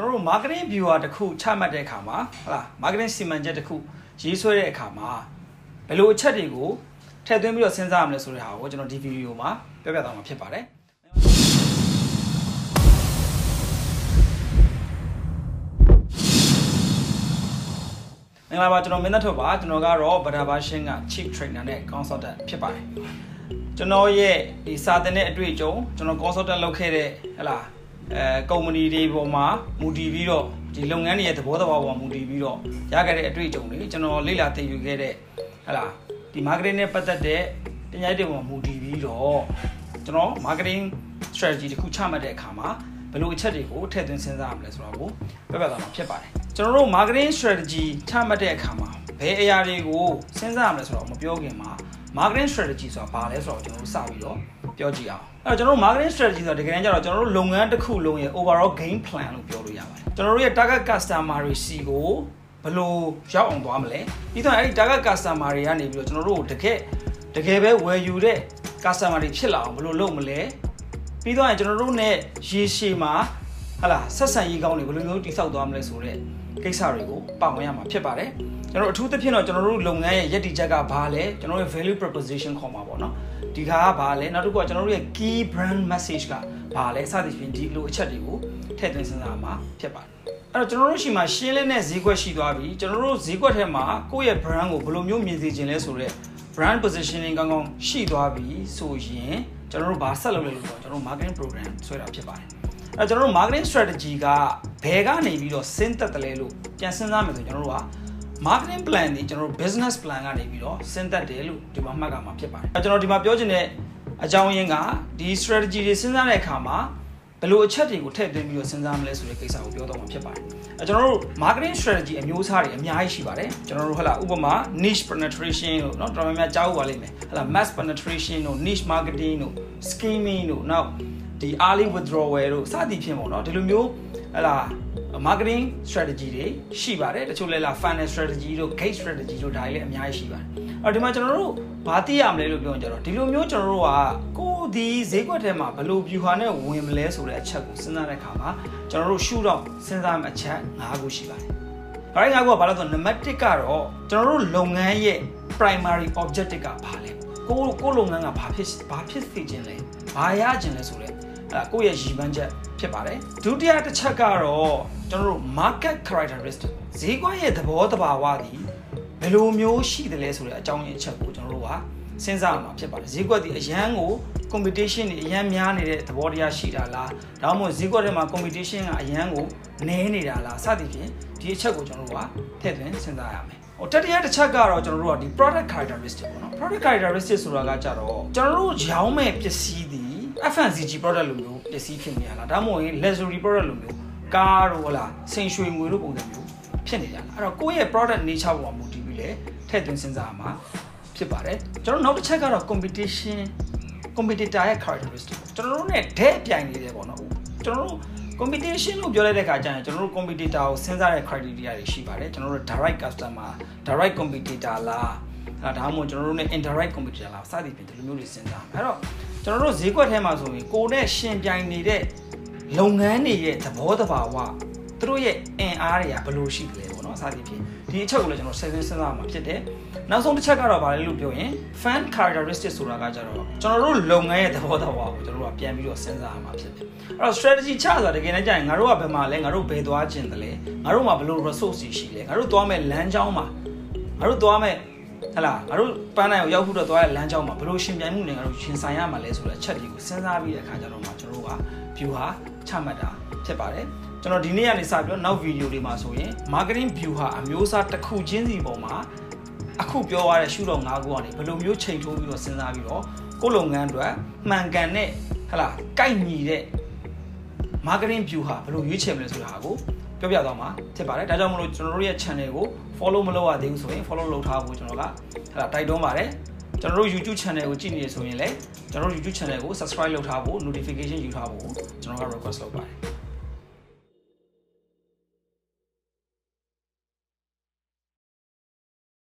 marketing viewer တစ်ခုချမှတ်တဲ့အခါမှာဟုတ်လား marketing စီမံချက်တစ်ခုရေးဆွဲတဲ့အခါမှာဘယ်လိုအချက်တွေကိုထည့်သွင်းပြီးတော့စဉ်းစားရမလဲဆိုတဲ့ဟာကိုကျွန်တော်ဒီဗီဒီယိုမှာပြောပြသွားမှာဖြစ်ပါတယ်မင်္ဂလာပါကျွန်တော်မင်းသက်ထုတ်ပါကျွန်တော်ကတော့ဗဒါဘာရှင်းက chief trainer နဲ့ consultant ဖြစ်ပါတယ်ကျွန်တော်ရဲ့ဒီစာသင်တဲ့အတွေ့အကြုံကျွန်တော် consultant လုပ်ခဲ့တဲ့ဟလာ အဲကုမ္ပဏီတွေပေါ်မှာမူတည်ပြီးတော့ဒီလုပ်ငန်းတွေရဲ့သဘောတဘာပေါ်မူတည်ပြီးတော့ရခဲ့တဲ့အတွေ့အကြုံတွေကျွန်တော်လေ့လာသင်ယူခဲ့တဲ့ဟလာဒီ marketing နဲ့ပတ်သက်တဲ့ပညာရေးတွေပေါ်မူတည်ပြီးတော့ကျွန်တော် marketing strategy တခုချမှတ်တဲ့အခါမှာဘယ်လိုအချက်တွေကိုထည့်သွင်းစဉ်းစားရမလဲဆိုတော့ကိုပြပြသွားမှာဖြစ်ပါတယ်ကျွန်တော်တို့ marketing strategy ချမှတ်တဲ့အခါမှာဘယ်အရာတွေကိုစဉ်းစားရမလဲဆိုတော့မပြောခင်မှာ marketing strategy ဆိုတာဘာလဲဆိုတော့ကျွန်တော်တို့စပြီးတော့ပြောကြည့်အောင်အဲ့တော့ကျွန်တော်တို့ marketing strategy ဆိုတာတကယ်တမ်းကျတော့ကျွန်တော်တို့လုပ်ငန်းတစ်ခုလုံးရဲ့ overall game plan လို့ပြောလို့ရပါတယ်ကျွန်တော်တို့ရဲ့ target customer တွေစီကိုဘယ်လိုရောက်အောင်သွားမလဲပြီးတော့အဲ့ဒီ target customer တွေကနေပြီးတော့ကျွန်တော်တို့တကယ်တကယ်ပဲဝယ်ယူတဲ့ customer တွေဖြစ်လာအောင်ဘယ်လိုလုပ်မလဲပြီးတော့ကျွန်တော်တို့ ਨੇ ရေရှည်မှာဟလာဆက်ဆံရေးကောင်းတွေဘယ်လိုမျိုးတည်ဆောက်သွားမလဲဆိုတော့ ကိစ္စတွေကိုပါဝင်ရမှာဖြစ်ပါတယ်ကျွန်တော်အထူးသဖြင့်တော့ကျွန်တော်တို့လုပ်ငန်းရဲ့ယက်တီချက်ကဘာလဲကျွန်တော်တို့ရဲ့ value proposition ခေါ်မှာပေါ့နော်ဒီကဘာလဲနောက်တစ်ခုကကျွန်တော်တို့ရဲ့ key brand message ကဘာလဲစသဖြင့်ဒီလိုအချက်တွေကိုထည့်သွင်းစဉ်းစားမှာဖြစ်ပါတယ်အဲ့တော့ကျွန်တော်တို့ရှိမှရှင်းလင်းတဲ့ဈေးကွက်ရှိသွားပြီကျွန်တော်တို့ဈေးကွက်ထဲမှာကိုယ့်ရဲ့ brand ကိုဘယ်လိုမျိုးမြင်စေချင်လဲဆိုတော့ brand positioning ကောင်းကောင်းရှိသွားပြီဆိုရင်ကျွန်တော်တို့ဘာဆက်လုပ်လဲလို့ဆိုတော့ကျွန်တော်တို့ marketing program ဆွဲတာဖြစ်ပါတယ် အဲကျွန်တော်တို့ marketing strategy ကဘယ်ကနေပြီးတော့စဉ်းသက်တယ်လဲလို့ပြန်စဉ်းစားမယ်ဆိုရင်ကျွန်တော်တို့က marketing plan ဒီကျွန်တော်တို့ business plan ကနေပြီးတော့စဉ်းသက်တယ်လို့ဒီမှာမှတ်ကမှာဖြစ်ပါတယ်အဲကျွန်တော်ဒီမှာပြောချင်တဲ့အကြောင်းရင်းကဒီ strategy တွေစဉ်းစားတဲ့အခါမှာဘယ်လိုအချက်တွေကိုထည့်သွင်းပြီးတော့စဉ်းစားမလဲဆိုတဲ့ကိစ္စကိုပြောတော့မှာဖြစ်ပါတယ်အဲကျွန်တော်တို့ marketing strategy အမျိုးအစားတွေအများကြီးရှိပါတယ်ကျွန်တော်တို့ဟလာဥပမာ niche penetration လို့เนาะတော်တော်များများကြားဖို့ပါလိမ့်မယ်ဟလာ mass penetration တို့ niche marketing တို့ scheming တို့နောက် ဒီ early withdrawal တို့စသည်ဖြင့်ပေါ့နော်ဒီလိုမျိုးဟလာ marketing strategy တွေရှိပါတယ်တချို့လဲလာ funnel strategy တို့ gate strategy တို့ဒါတွေလည်းအများကြီးရှိပါတယ်အဲ့ဒီမှာကျွန်တော်တို့ဘာသိရမလဲလို့ပြောရင်ကျွန်တော်ဒီလိုမျိုးကျွန်တော်တို့ကကိုယ်ဒီဈေးကွက်ထဲမှာဘယ်လိုဗျူဟာနဲ့ဝင်မလဲဆိုတဲ့အချက်ကိုစဉ်းစားတဲ့အခါမှာကျွန်တော်တို့ shoot down စဉ်းစားမယ့်အချက်၅ခုရှိပါတယ်။ဘာလဲ၅ခုကဘာလဲဆိုတော့ number 1ကတော့ကျွန်တော်တို့လုပ်ငန်းရဲ့ primary objective ကဘာလဲကိုကိုလုပ်ငန်းကဘာဖြစ်ဘာဖြစ်စေခြင်းလဲဘာရခြင်းလဲဆိုတဲ့ အဲ့ကိုယ့်ရဲ့ရည်မှန်းချက်ဖြစ်ပါတယ်။ဒုတိယတစ်ချက်ကတော့ကျွန်တော်တို့ market characteristic ဈေးကွက်ရဲ့သဘောတဘာဝသည်ဘယ်လိုမျိုးရှိတယ်လဲဆိုတဲ့အကြောင်းရင်းအချက်ကိုကျွန်တော်တို့ကစဉ်းစားရမှာဖြစ်ပါတယ်ဈေးကွက်ဒီအရန်ကို competition တွေအရန်များနေတဲ့သဘောတရားရှိတာလားဒါမှမဟုတ်ဈေးကွက်ထဲမှာ competition ကအရန်ကိုနည်းနေတာလားစသဖြင့်ဒီအချက်ကိုကျွန်တော်တို့ကထည့်သွင်းစဉ်းစားရမယ်ဟိုတတိယတစ်ချက်ကတော့ကျွန်တော်တို့ကဒီ product characteristic ပေါ့နော် product characteristic ဆိုတာကကြတော့ကျွန်တော်တို့ရောင်းမဲ့ပစ္စည်းဒီ FMCG product လိုမျိုးပစ္စည်းဖြစ်နေရလားဒါမှမဟုတ်ရင် luxury product လိုမျိုးကားတို့ဟလားစိန်ရွှေငွေတို့ပုံစံမျိုးဖြစ်နေကြလားအဲ့တော့ကိုယ့်ရဲ့ product nature ပေါ်မှာမူတည်ပြီးလေထည့်သွင်းစဉ်းစားရမှာဖြစ်ပါတယ်ကျွန်တော်နောက်တစ်ချက်ကတော့ competition competitor ရဲ့ characteristic ကျွန်တော်တို့ ਨੇ တဲ့ပြိုင်နေတယ်ပေါ့နော်ကျွန်တော်တို့ competition လို့ပြောလိုက်တဲ့အခါကျရင်ကျွန်တော်တို့ competitor ကိုစဉ်းစားတဲ့ criteria တွေရှိပါတယ်ကျွန်တော်တို့ direct customer direct competitor လားအဲဒါမှမဟုတ်ကျွန်တော်တို့ ਨੇ indirect competitor လားစသည်ဖြင့်ဒီလိုမျိုးတွေစဉ်းစားအဲ့တော့ ကျွန်တော်တို့ဈေးကွက်ထဲမှာဆိုရင်ကိုယ်နဲ့ရှင်ပြိုင်နေတဲ့လုပ်ငန်းတွေရဲ့သဘောတဘာဝသူတို့ရဲ့အင်အားတွေကဘယ်လိုရှိလဲပေါ့နော်စသည်ဖြင့်ဒီအချက်ကိုလည်းကျွန်တော်ဆက်စဉ်းစားမှာဖြစ်တယ်နောက်ဆုံးတစ်ချက်ကတော့ဗာလဲလို့ပြောရင် fan characteristic ဆိုတာကကြတော့ကျွန်တော်တို့လုပ်ငန်းရဲ့သဘောတဘာကိုကျွန်တော်တို့ကပြန်ပြီးတော့စဉ်းစားရမှာဖြစ်တယ်အဲ့တော့ strategy ချဆိုတာတကယ်နဲ့ကြာရင်ငါတို့ကဘယ်မှာလဲငါတို့ဘယ်သွားခြင်းတလဲငါတို့မှာဘယ်လို resource ရှိလဲငါတို့သွားမဲ့လမ်းကြောင်းမှာငါတို့သွားမဲ့ ဟလာငါတို့ပန်းနိုင်ကိုရောက်ဖို့တော့သွားရလမ်းကြောင်းမှာဘယ်လိုရှင်ပြိုင်မှုနဲ့ငါတို့ရှင်ဆိုင်ရမှာလဲဆိုတဲ့အချက်တွေကိုစဉ်းစားပြီးတဲ့အခါကျတော့မှကျွန်တော်တို့က view ဟာချမှတ်တာဖြစ်ပါတယ်ကျွန်တော်ဒီနေ့ကနေစပြီးတော့နောက်ဗီဒီယိုတွေမှာဆိုရင် marketing view ဟာအမျိုးအစားတစ်ခုချင်းစီပုံမှာအခုပြောရတဲ့ရှုတော့၅ခုကနေဘယ်လိုမျိုးချိန်ထိုးပြီးတော့စဉ်းစားပြီးတော့ကိုယ့်လုပ်ငန်းအတွက်မှန်ကန်တဲ့ဟလာကိုက်ညီတဲ့ marketing view ဟာဘယ်လိုရွေးချယ်မလဲဆိုတာကို ပြောပြသွားမှာဖြစ်ပါတယ်ဒါကြောင့်မလို့ကျွန်တော်တို့ရဲ့ channel ကို follow မလုပ်ရသေးဘူးဆိုရင် follow လုပ်ထားဖို့ကျွန်တော်ကဟလာတိုက်တွန်းပါတယ်ကျွန်တော်တို့ YouTube channel ကိုကြည့်နေဆိုရင်လည်းကျွန်တော်တို့ YouTube channel ကို subscribe လုပ်ထားဖို့ notification ယူထားဖို့ကျွန်တော်က request လုပ်ပါတယ်